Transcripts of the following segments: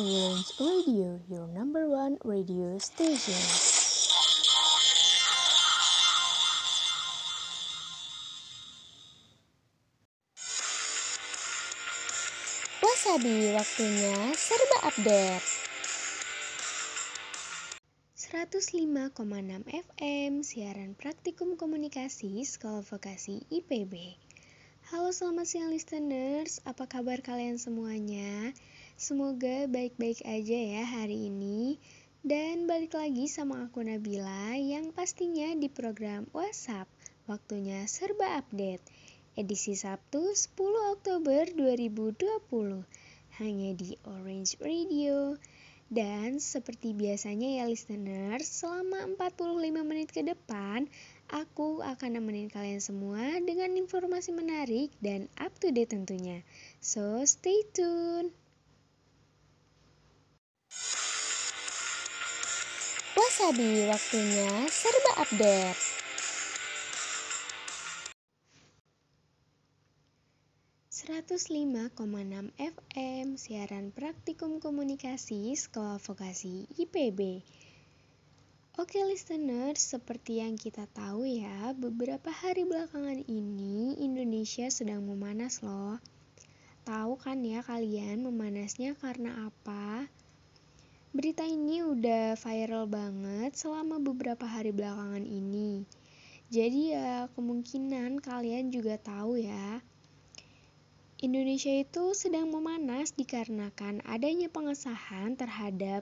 Orange Radio, your number one radio station. Wasabi, waktunya serba update. 105,6 FM, siaran praktikum komunikasi Sekolah Vokasi IPB. Halo selamat siang listeners, apa kabar kalian semuanya? Semoga baik-baik aja ya hari ini. Dan balik lagi sama aku Nabila yang pastinya di program WhatsApp. Waktunya serba update. Edisi Sabtu 10 Oktober 2020. Hanya di Orange Radio. Dan seperti biasanya ya listeners, selama 45 menit ke depan, aku akan nemenin kalian semua dengan informasi menarik dan up to date tentunya. So, stay tune. Wasabi, waktunya serba update. ...105,6 FM, siaran praktikum komunikasi Sekolah Vokasi IPB. Oke listeners, seperti yang kita tahu ya, beberapa hari belakangan ini Indonesia sedang memanas loh. Tahu kan ya kalian memanasnya karena apa? Berita ini udah viral banget selama beberapa hari belakangan ini. Jadi ya kemungkinan kalian juga tahu ya. Indonesia itu sedang memanas dikarenakan adanya pengesahan terhadap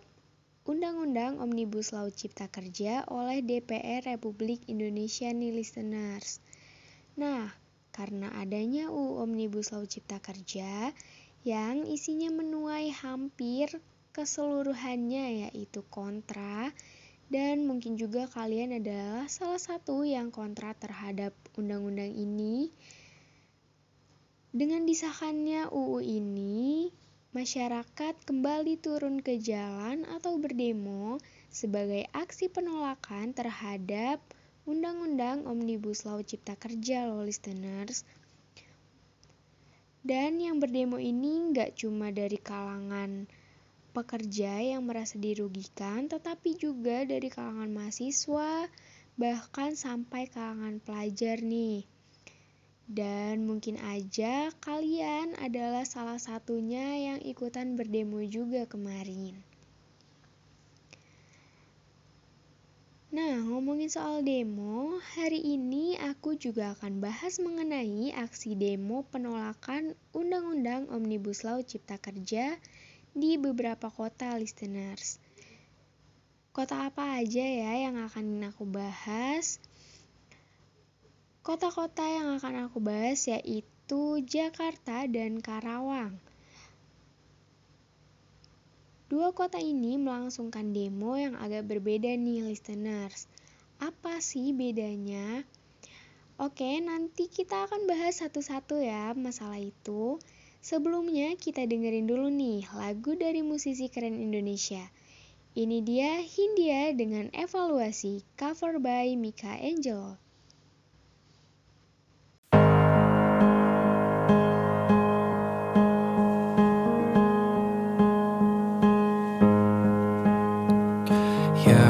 Undang-Undang Omnibus Law Cipta Kerja oleh DPR Republik Indonesia nih listeners. Nah, karena adanya UU Omnibus Law Cipta Kerja yang isinya menuai hampir keseluruhannya yaitu kontra dan mungkin juga kalian adalah salah satu yang kontra terhadap undang-undang ini. Dengan disahkannya UU ini, masyarakat kembali turun ke jalan atau berdemo sebagai aksi penolakan terhadap Undang-Undang Omnibus Law Cipta Kerja loh listeners. Dan yang berdemo ini nggak cuma dari kalangan pekerja yang merasa dirugikan, tetapi juga dari kalangan mahasiswa, bahkan sampai kalangan pelajar nih. Dan mungkin aja kalian adalah salah satunya yang ikutan berdemo juga kemarin. Nah, ngomongin soal demo, hari ini aku juga akan bahas mengenai aksi demo penolakan Undang-Undang Omnibus Law Cipta Kerja di beberapa kota listeners. Kota apa aja ya yang akan aku bahas? Kota-kota yang akan aku bahas yaitu Jakarta dan Karawang. Dua kota ini melangsungkan demo yang agak berbeda nih listeners. Apa sih bedanya? Oke, nanti kita akan bahas satu-satu ya masalah itu. Sebelumnya kita dengerin dulu nih lagu dari musisi keren Indonesia. Ini dia Hindia dengan evaluasi cover by Mika Angel. Ya,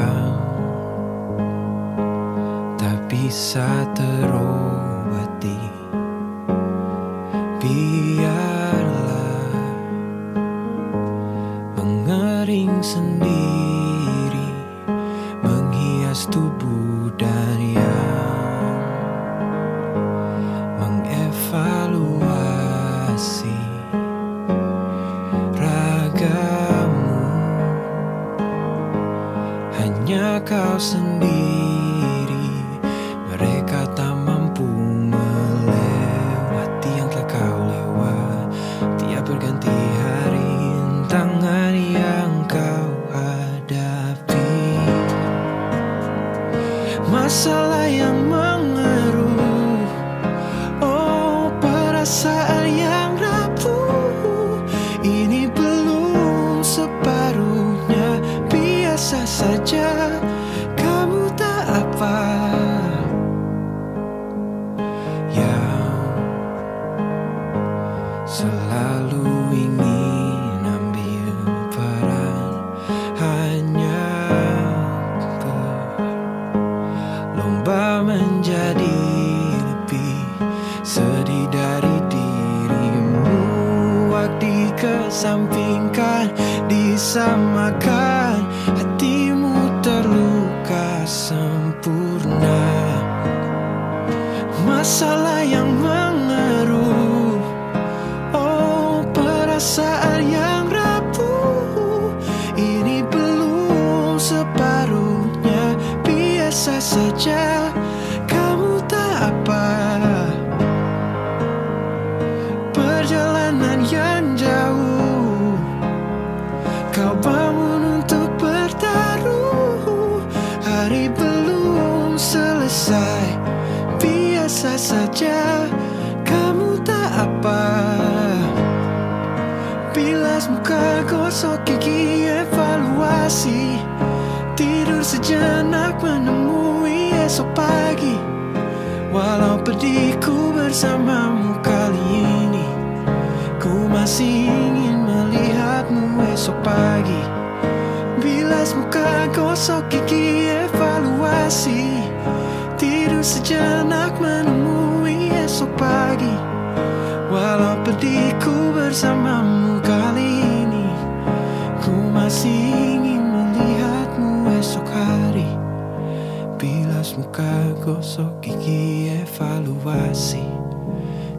bisa terus kau sendiri gigi evaluasi. Tidur sejenak menemui esok pagi. Walau pedihku bersamamu kali ini Ku masih ingin melihatmu esok pagi. Bilas muka gosok gigi evaluasi. Tidur sejenak menemui esok pagi. Walau pedihku bersamamu kali masih ingin melihatmu esok hari. Bilas muka gosok gigi evaluasi.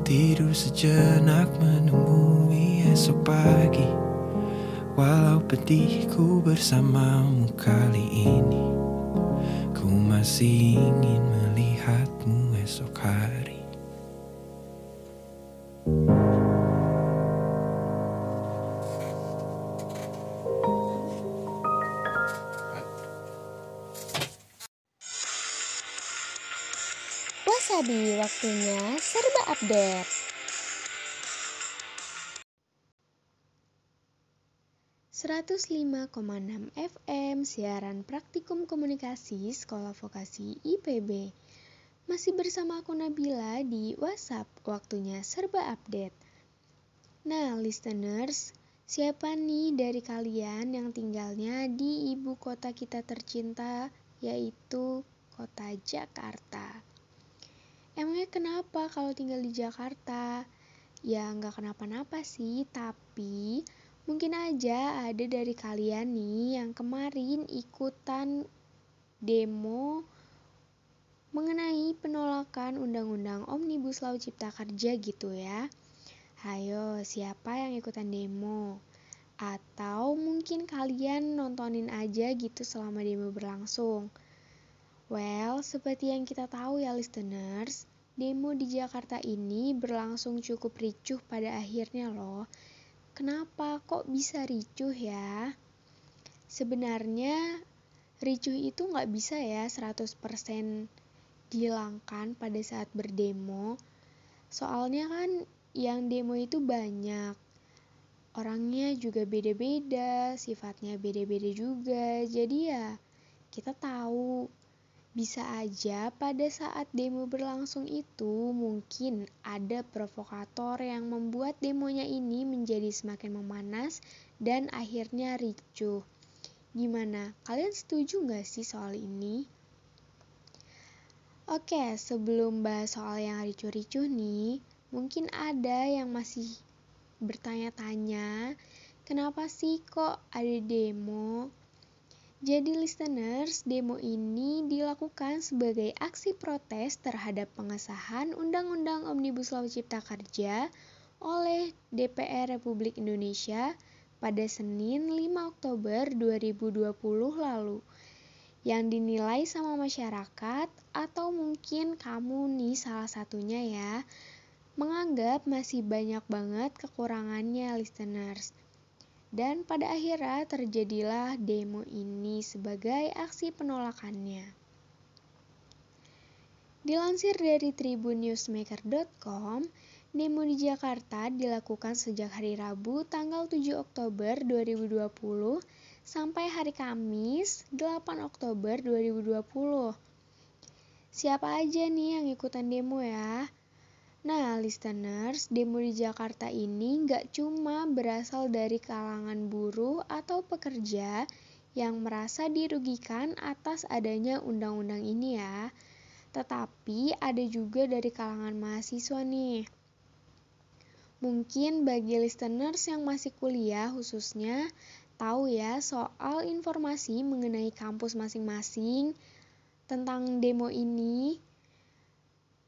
Tidur sejenak menemui esok pagi. Walau pedihku bersamamu kali ini Ku masih ingin melihatmu esok hari waktunya serba update. ...105,6 FM siaran praktikum komunikasi Sekolah Vokasi IPB. Masih bersama aku Nabila di WhatsApp, waktunya serba update. Nah, listeners, siapa nih dari kalian yang tinggalnya di ibu kota kita tercinta, yaitu kota Jakarta? Emangnya kenapa kalau tinggal di Jakarta? Ya nggak kenapa-napa sih, tapi mungkin aja ada dari kalian nih yang kemarin ikutan demo mengenai penolakan Undang-Undang Omnibus Law Cipta Kerja gitu ya. Hayo, siapa yang ikutan demo? Atau mungkin kalian nontonin aja gitu selama demo berlangsung. Well, seperti yang kita tahu ya listeners, demo di Jakarta ini berlangsung cukup ricuh pada akhirnya loh. Kenapa kok bisa ricuh ya? Sebenarnya ricuh itu nggak bisa ya 100% dihilangkan pada saat berdemo. Soalnya kan yang demo itu banyak. Orangnya juga beda-beda, sifatnya beda-beda juga. Jadi ya kita tahu bisa aja pada saat demo berlangsung itu mungkin ada provokator yang membuat demonya ini menjadi semakin memanas dan akhirnya ricuh. Gimana? Kalian setuju nggak sih soal ini? Oke, sebelum bahas soal yang ricuh-ricuh nih, mungkin ada yang masih bertanya-tanya, kenapa sih kok ada demo? Jadi listeners, demo ini dilakukan sebagai aksi protes terhadap pengesahan Undang-Undang Omnibus Law Cipta Kerja oleh DPR Republik Indonesia pada Senin 5 Oktober 2020 lalu yang dinilai sama masyarakat atau mungkin kamu nih salah satunya ya menganggap masih banyak banget kekurangannya listeners. Dan pada akhirnya terjadilah demo ini sebagai aksi penolakannya. Dilansir dari tribunnewsmaker.com, demo di Jakarta dilakukan sejak hari Rabu tanggal 7 Oktober 2020 sampai hari Kamis 8 Oktober 2020. Siapa aja nih yang ikutan demo ya? Nah, listeners, demo di Jakarta ini nggak cuma berasal dari kalangan buruh atau pekerja yang merasa dirugikan atas adanya undang-undang ini ya, tetapi ada juga dari kalangan mahasiswa nih. Mungkin bagi listeners yang masih kuliah khususnya tahu ya soal informasi mengenai kampus masing-masing tentang demo ini.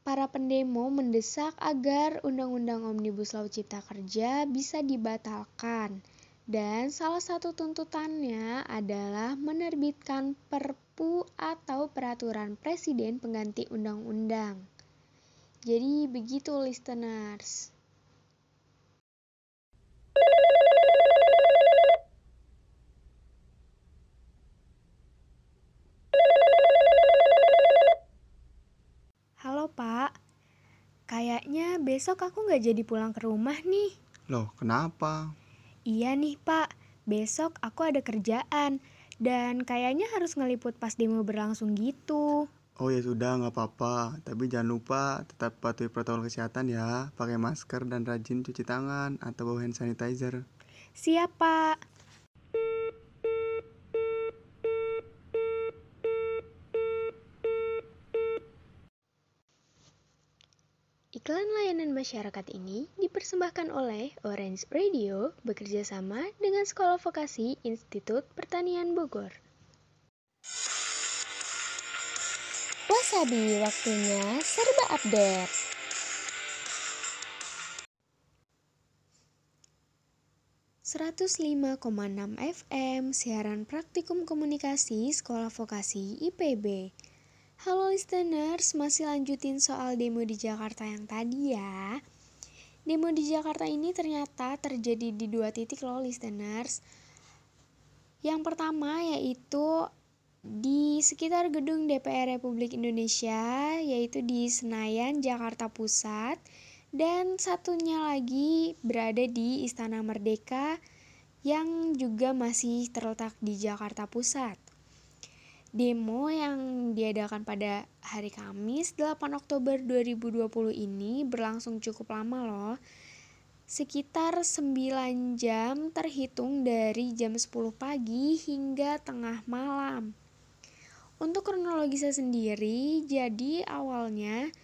Para pendemo mendesak agar Undang-Undang Omnibus Law Cipta Kerja bisa dibatalkan. Dan salah satu tuntutannya adalah menerbitkan perpu atau peraturan presiden pengganti undang-undang. Jadi begitu listeners. Halo Pak, kayaknya besok aku nggak jadi pulang ke rumah nih. Loh, kenapa? Iya nih Pak, besok aku ada kerjaan dan kayaknya harus ngeliput pas demo berlangsung gitu. Oh ya sudah, nggak apa-apa. Tapi jangan lupa tetap patuhi protokol kesehatan ya. Pakai masker dan rajin cuci tangan atau bawa hand sanitizer. Siap Pak. Layanan masyarakat ini dipersembahkan oleh Orange Radio bekerja sama dengan Sekolah Vokasi Institut Pertanian Bogor. Wasabi, waktunya serba update. ...105,6 FM siaran praktikum komunikasi Sekolah Vokasi IPB. Halo listeners, masih lanjutin soal demo di Jakarta yang tadi ya. Demo di Jakarta ini ternyata terjadi di dua titik loh listeners. Yang pertama yaitu di sekitar gedung DPR Republik Indonesia, yaitu di Senayan, Jakarta Pusat. Dan satunya lagi berada di Istana Merdeka yang juga masih terletak di Jakarta Pusat. Demo yang diadakan pada hari Kamis 8 Oktober 2020 ini berlangsung cukup lama loh. Sekitar 9 jam terhitung dari jam 10 pagi hingga tengah malam. Untuk kronologisnya sendiri, jadi awalnya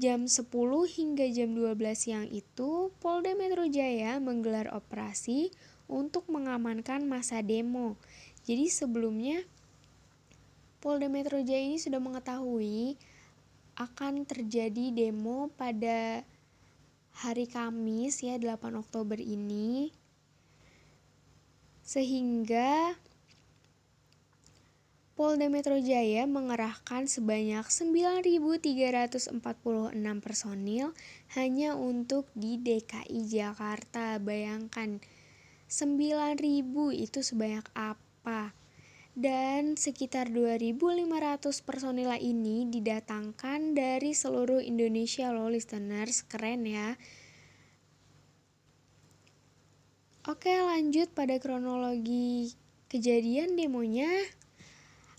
jam 10 hingga jam 12 siang itu Polda Metro Jaya menggelar operasi untuk mengamankan masa demo. Jadi sebelumnya Polda Metro Jaya ini sudah mengetahui akan terjadi demo pada hari Kamis ya 8 Oktober ini sehingga Polda Metro Jaya mengerahkan sebanyak 9.346 personil hanya untuk di DKI Jakarta. Bayangkan 9.000 itu sebanyak apa? Dan sekitar 2.500 personil ini didatangkan dari seluruh Indonesia loh listeners, keren ya. Oke lanjut pada kronologi kejadian demonya.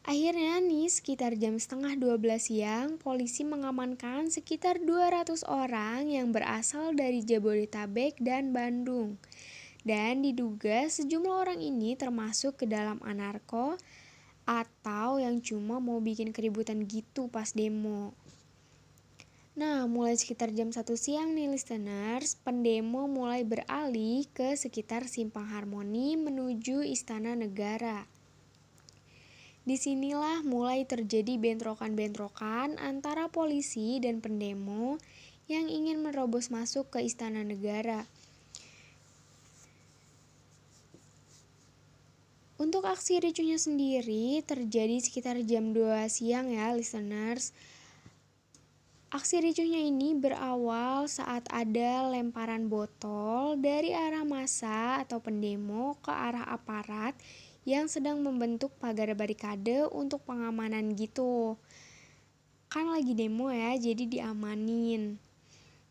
Akhirnya nih sekitar jam setengah 12 siang, polisi mengamankan sekitar 200 orang yang berasal dari Jabodetabek dan Bandung. Dan diduga sejumlah orang ini termasuk ke dalam anarko atau yang cuma mau bikin keributan gitu pas demo. Nah, mulai sekitar jam 1 siang nih listeners, pendemo mulai beralih ke sekitar Simpang Harmoni menuju Istana Negara. Di sinilah mulai terjadi bentrokan-bentrokan antara polisi dan pendemo yang ingin merobos masuk ke Istana Negara. Untuk aksi ricunya sendiri terjadi sekitar jam 2 siang ya listeners. Aksi ricuhnya ini berawal saat ada lemparan botol dari arah masa atau pendemo ke arah aparat yang sedang membentuk pagar barikade untuk pengamanan gitu. Kan lagi demo ya, jadi diamanin.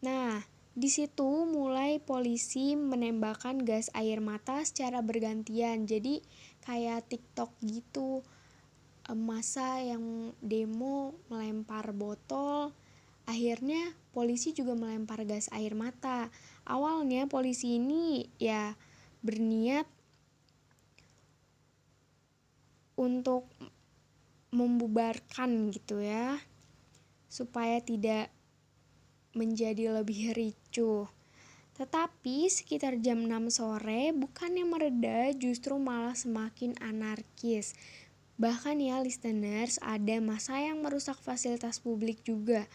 Nah, di situ mulai polisi menembakkan gas air mata secara bergantian. Jadi kayak TikTok gitu. Masa yang demo melempar botol akhirnya polisi juga melempar gas air mata. Awalnya polisi ini ya berniat untuk membubarkan gitu ya supaya tidak menjadi lebih ricuh Tetapi sekitar jam 6 sore bukannya mereda justru malah semakin anarkis. Bahkan ya listeners ada masa yang merusak fasilitas publik juga.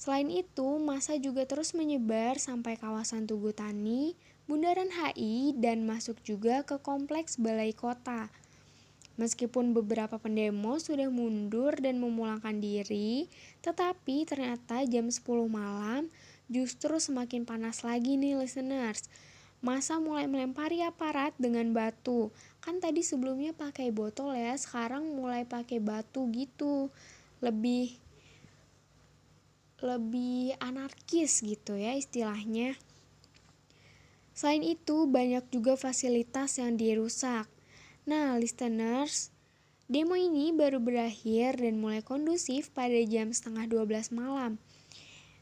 Selain itu, masa juga terus menyebar sampai kawasan Tugu Tani, Bundaran HI, dan masuk juga ke kompleks Balai Kota. Meskipun beberapa pendemo sudah mundur dan memulangkan diri, tetapi ternyata jam 10 malam justru semakin panas lagi nih listeners. Masa mulai melempari aparat dengan batu. Kan tadi sebelumnya pakai botol ya, sekarang mulai pakai batu gitu. Lebih lebih anarkis gitu ya istilahnya. Selain itu, banyak juga fasilitas yang dirusak. Nah, listeners, demo ini baru berakhir dan mulai kondusif pada jam setengah 12 malam.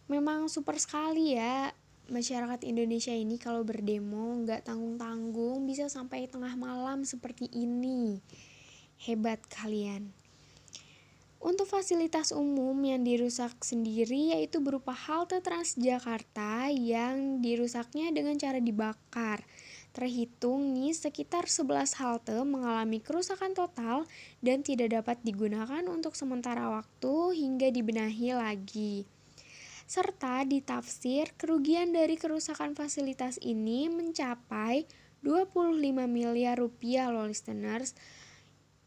Memang super sekali ya masyarakat Indonesia ini kalau berdemo nggak tanggung-tanggung bisa sampai tengah malam seperti ini. Hebat kalian. Untuk fasilitas umum yang dirusak sendiri yaitu berupa halte Transjakarta yang dirusaknya dengan cara dibakar. Terhitung nih sekitar 11 halte mengalami kerusakan total dan tidak dapat digunakan untuk sementara waktu hingga dibenahi lagi. Serta ditafsir kerugian dari kerusakan fasilitas ini mencapai 25 miliar rupiah loh listeners.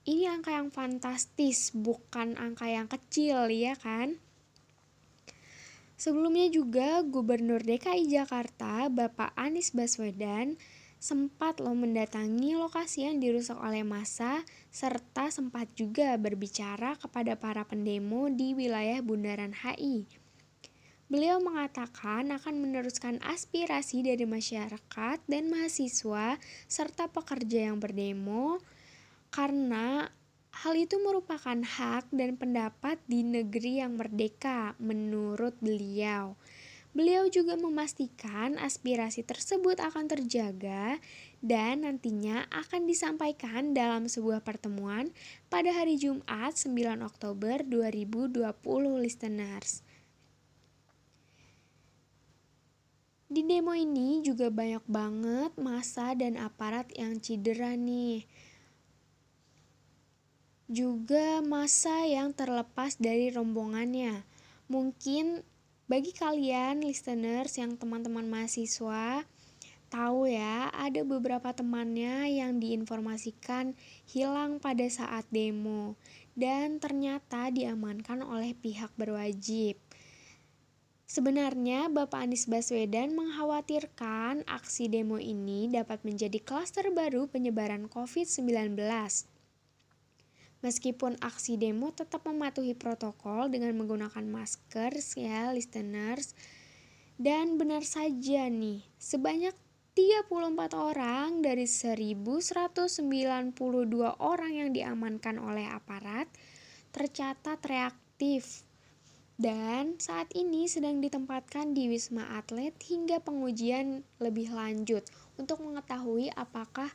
Ini angka yang fantastis, bukan angka yang kecil ya kan? Sebelumnya juga Gubernur DKI Jakarta Bapak Anies Baswedan sempat lo mendatangi lokasi yang dirusak oleh massa serta sempat juga berbicara kepada para pendemo di wilayah Bundaran HI. Beliau mengatakan akan meneruskan aspirasi dari masyarakat dan mahasiswa serta pekerja yang berdemo karena hal itu merupakan hak dan pendapat di negeri yang merdeka menurut beliau. Beliau juga memastikan aspirasi tersebut akan terjaga dan nantinya akan disampaikan dalam sebuah pertemuan pada hari Jumat 9 Oktober 2020 listeners. Di demo ini juga banyak banget masa dan aparat yang cedera nih. Juga masa yang terlepas dari rombongannya. Mungkin bagi kalian listeners yang teman-teman mahasiswa, tahu ya, ada beberapa temannya yang diinformasikan hilang pada saat demo dan ternyata diamankan oleh pihak berwajib. Sebenarnya Bapak Anies Baswedan mengkhawatirkan aksi demo ini dapat menjadi klaster baru penyebaran COVID-19. Meskipun aksi demo tetap mematuhi protokol dengan menggunakan masker ya listeners. Dan benar saja nih, sebanyak 34 orang dari 1192 orang yang diamankan oleh aparat tercatat reaktif dan saat ini sedang ditempatkan di Wisma Atlet hingga pengujian lebih lanjut untuk mengetahui apakah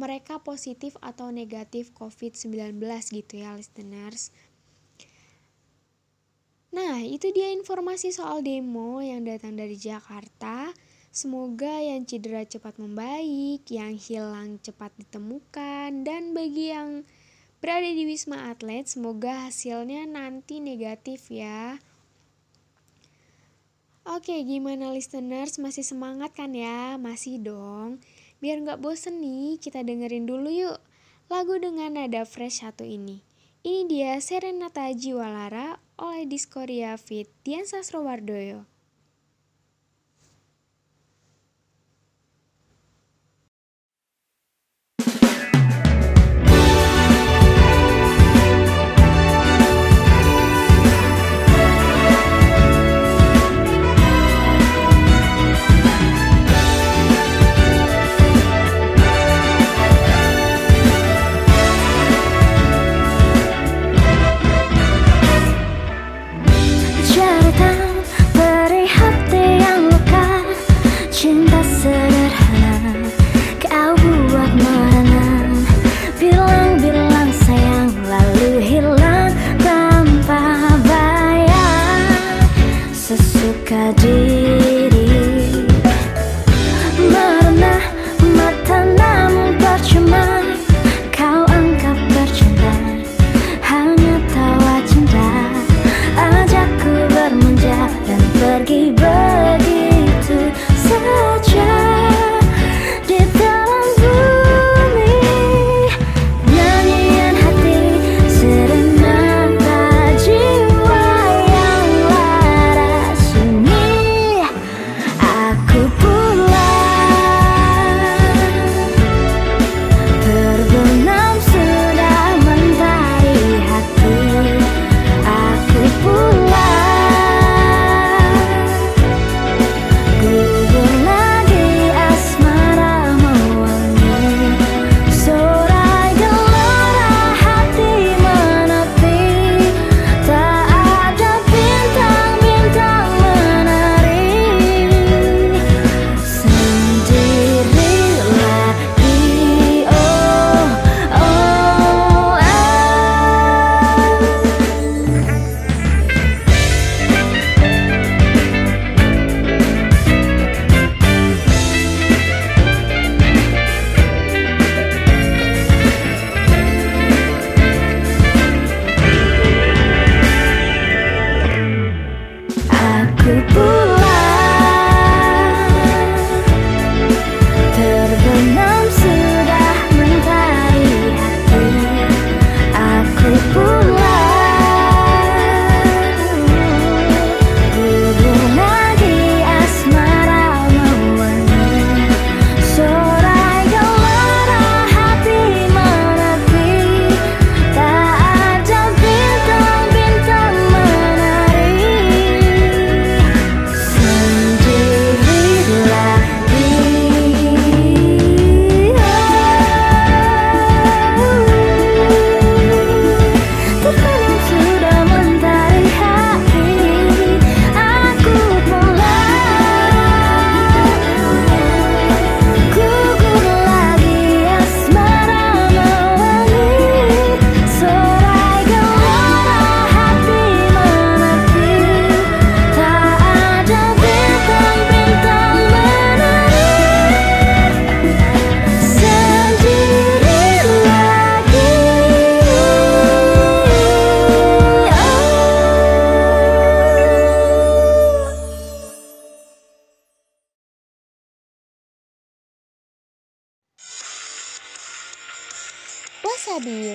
mereka positif atau negatif COVID-19 gitu ya listeners. Nah, itu dia informasi soal demo yang datang dari Jakarta. Semoga yang cedera cepat membaik, yang hilang cepat ditemukan, dan bagi yang berada di Wisma Atlet, semoga hasilnya nanti negatif ya. Oke, gimana listeners? Masih semangat kan ya? Masih dong. Biar nggak bosen nih, kita dengerin dulu yuk lagu dengan nada fresh satu ini. Ini dia Serenata Jiwalara oleh Diskoria Fit Dian Sastrowardoyo.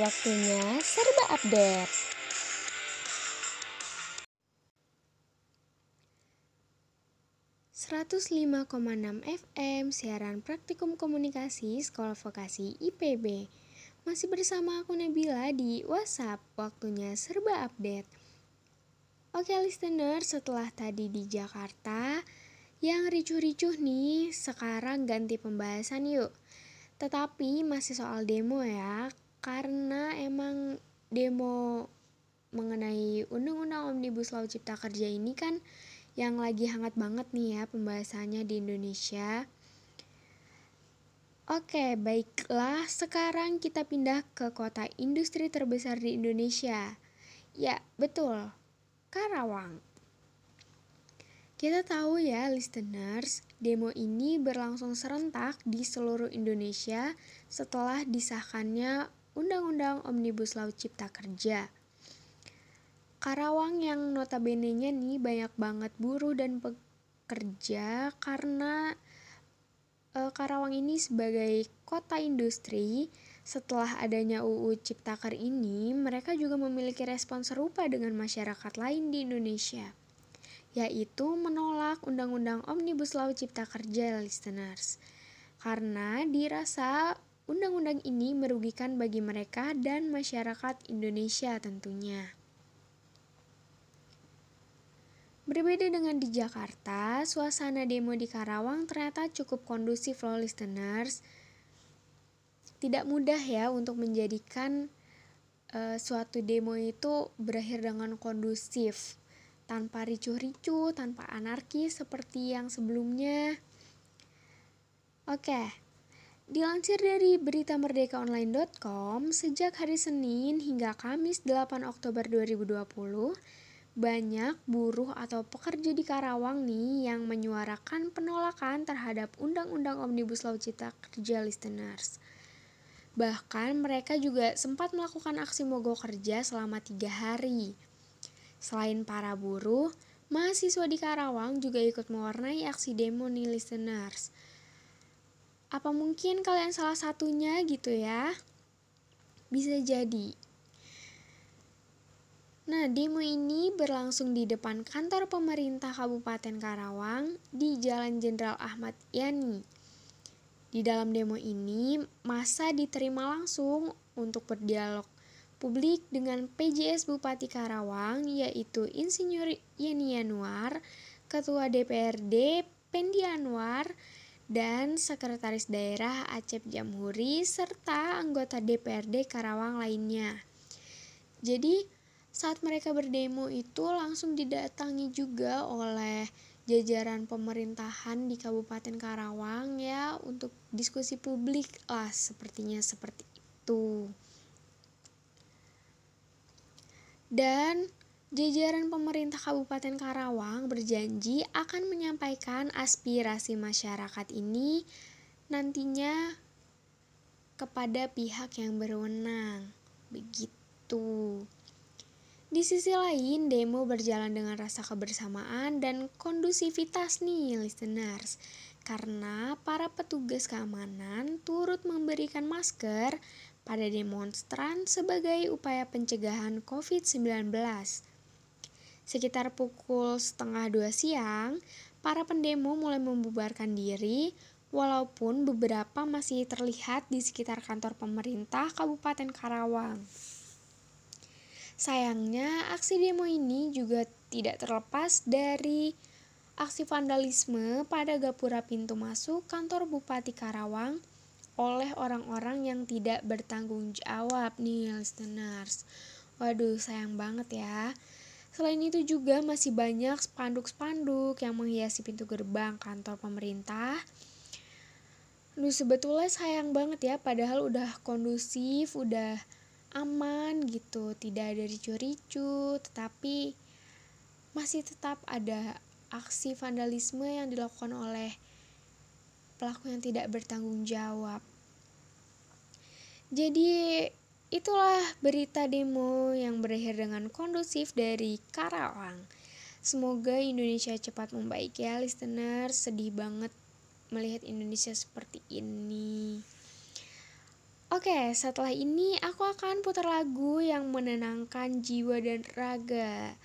Waktunya serba update. ...105,6 FM siaran praktikum komunikasi Sekolah Vokasi IPB. Masih bersama aku Nabila di WhatsApp, waktunya serba update. Oke listener, setelah tadi di Jakarta, yang ricuh-ricuh nih, sekarang ganti pembahasan yuk. Tetapi masih soal demo ya, karena emang demo mengenai Undang-Undang Omnibus Law Cipta Kerja ini kan yang lagi hangat banget nih ya pembahasannya di Indonesia. Oke, baiklah. Sekarang kita pindah ke kota industri terbesar di Indonesia. Ya, betul. Karawang. Kita tahu ya, listeners, demo ini berlangsung serentak di seluruh Indonesia setelah disahkannya Undang-Undang Omnibus Law Cipta Kerja. Karawang yang notabene-nya nih banyak banget buruh dan pekerja karena e, Karawang ini sebagai kota industri setelah adanya UU Ciptaker ini, mereka juga memiliki respon serupa dengan masyarakat lain di Indonesia yaitu menolak Undang-Undang Omnibus Law Cipta Kerja listeners. Karena dirasa undang-undang ini merugikan bagi mereka dan masyarakat Indonesia tentunya. Berbeda dengan di Jakarta, suasana demo di Karawang ternyata cukup kondusif loh listeners. Tidak mudah ya untuk menjadikan uh, suatu demo itu berakhir dengan kondusif tanpa ricuh-ricuh, tanpa anarki seperti yang sebelumnya. Oke, dilansir dari berita merdekaonline.com, sejak hari Senin hingga Kamis 8 Oktober 2020, banyak buruh atau pekerja di Karawang nih yang menyuarakan penolakan terhadap Undang-Undang Omnibus Law Cipta Kerja listeners. Bahkan mereka juga sempat melakukan aksi mogok kerja selama tiga hari. Selain para buruh, mahasiswa di Karawang juga ikut mewarnai aksi demo nih listeners. Apa mungkin kalian salah satunya gitu ya? Bisa jadi. Nah, demo ini berlangsung di depan kantor pemerintah Kabupaten Karawang di Jalan Jenderal Ahmad Yani. Di dalam demo ini, masa diterima langsung untuk berdialog publik dengan PJS Bupati Karawang yaitu Insinyur Yeni Anwar, Ketua DPRD Pendi Anwar, dan Sekretaris Daerah Acep Jamhuri serta anggota DPRD Karawang lainnya. Jadi saat mereka berdemo itu langsung didatangi juga oleh jajaran pemerintahan di Kabupaten Karawang ya untuk diskusi publik lah sepertinya seperti itu. Dan jajaran pemerintah Kabupaten Karawang berjanji akan menyampaikan aspirasi masyarakat ini nantinya kepada pihak yang berwenang. Begitu. Di sisi lain, demo berjalan dengan rasa kebersamaan dan kondusivitas nih, listeners. Karena para petugas keamanan turut memberikan masker pada demonstran sebagai upaya pencegahan COVID-19. Sekitar pukul setengah dua siang, para pendemo mulai membubarkan diri, walaupun beberapa masih terlihat di sekitar kantor pemerintah Kabupaten Karawang. Sayangnya, aksi demo ini juga tidak terlepas dari aksi vandalisme pada gapura pintu masuk kantor Bupati Karawang oleh orang-orang yang tidak bertanggung jawab nih listeners. Waduh, sayang banget ya. Selain itu juga masih banyak spanduk-spanduk yang menghiasi pintu gerbang kantor pemerintah. Duh, sebetulnya sayang banget ya, padahal udah kondusif, udah aman gitu, tidak ada ricu-ricu, tetapi masih tetap ada aksi vandalisme yang dilakukan oleh pelaku yang tidak bertanggung jawab. Jadi itulah berita demo yang berakhir dengan kondusif dari Karawang. Semoga Indonesia cepat membaik ya listener. Sedih banget melihat Indonesia seperti ini. Oke, setelah ini aku akan putar lagu yang menenangkan jiwa dan raga.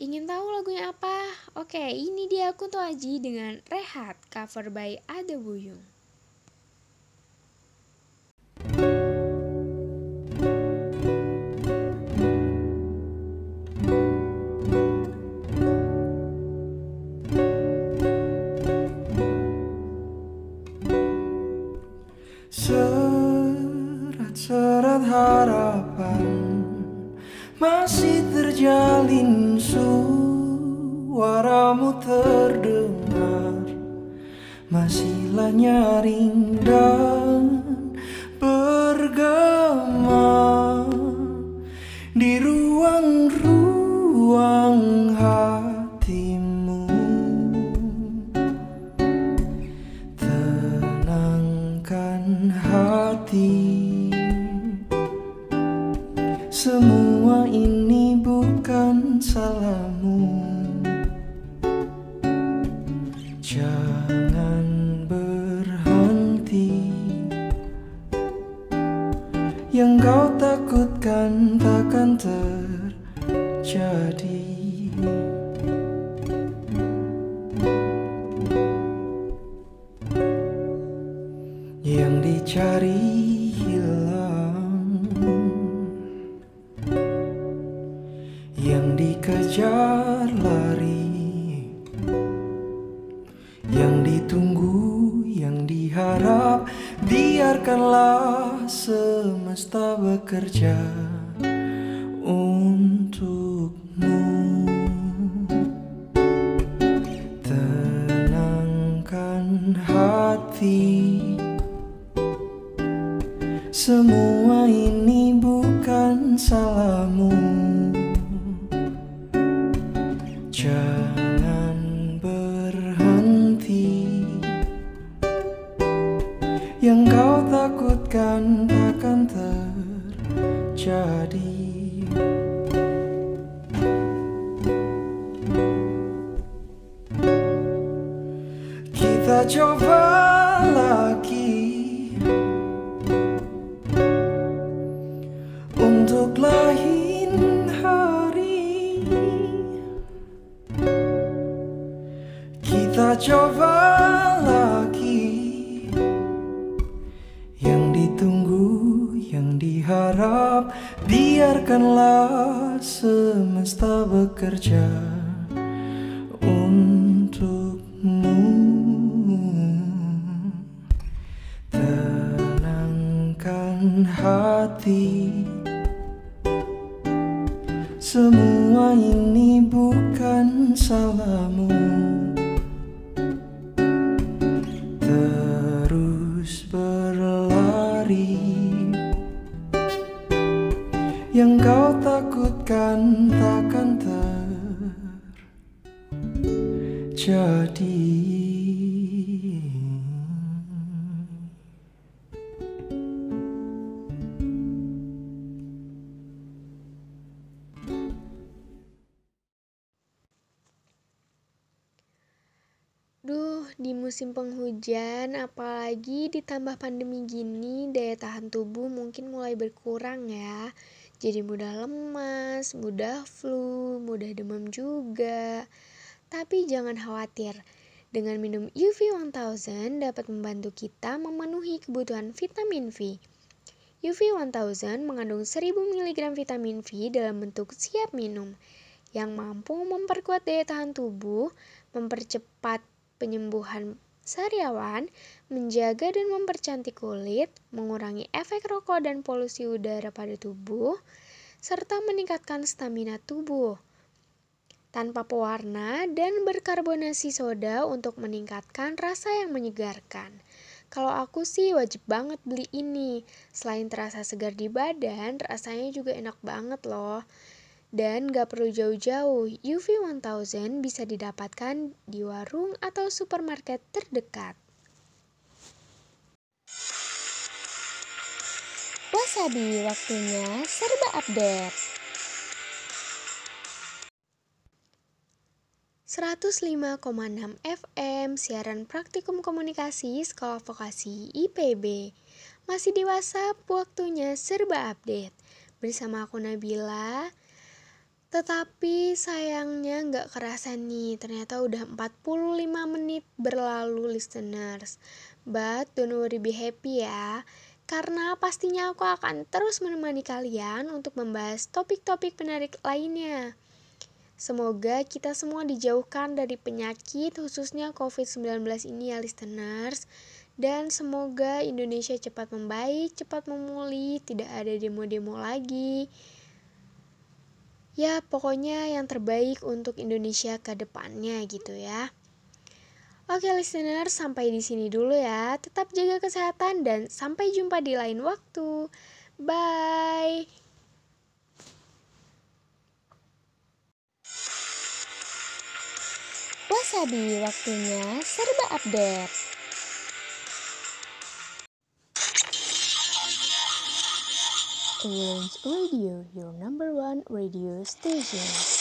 Ingin tahu lagunya apa? Oke, ini dia Kunto Aji dengan Rehat, cover by Ada Buyung. Hati. Semua ini bukan salahmu Hati. Semua ini bukan salahmu. Terus berlari. Yang kau takutkan takkan terjadi musim penghujan, apalagi ditambah pandemi gini, daya tahan tubuh mungkin mulai berkurang ya. Jadi mudah lemas, mudah flu, mudah demam juga. Tapi jangan khawatir, dengan minum UV 1000 dapat membantu kita memenuhi kebutuhan vitamin V. UV 1000 mengandung 1000 mg vitamin V dalam bentuk siap minum yang mampu memperkuat daya tahan tubuh, mempercepat penyembuhan sariawan, menjaga dan mempercantik kulit, mengurangi efek rokok dan polusi udara pada tubuh, serta meningkatkan stamina tubuh. Tanpa pewarna dan berkarbonasi soda untuk meningkatkan rasa yang menyegarkan. Kalau aku sih wajib banget beli ini. Selain terasa segar di badan, rasanya juga enak banget loh. Dan gak perlu jauh-jauh, UV 1000 bisa didapatkan di warung atau supermarket terdekat. Wasabi, waktunya serba update. 105,6 FM siaran praktikum komunikasi Sekolah Vokasi IPB. Masih di WhatsApp, waktunya serba update. Bersama aku Nabila. Tetapi sayangnya nggak kerasa nih, ternyata udah 45 menit berlalu listeners. But don't worry be happy ya. Karena pastinya aku akan terus menemani kalian untuk membahas topik-topik menarik lainnya. Semoga kita semua dijauhkan dari penyakit khususnya COVID-19 ini ya listeners. Dan semoga Indonesia cepat membaik, cepat memulih, tidak ada demo-demo lagi. Ya, pokoknya yang terbaik untuk Indonesia ke depannya gitu ya. Oke listener, sampai di sini dulu ya. Tetap jaga kesehatan dan sampai jumpa di lain waktu. Bye. Wasabi, waktunya serba update. Orange Radio, your number one radio station.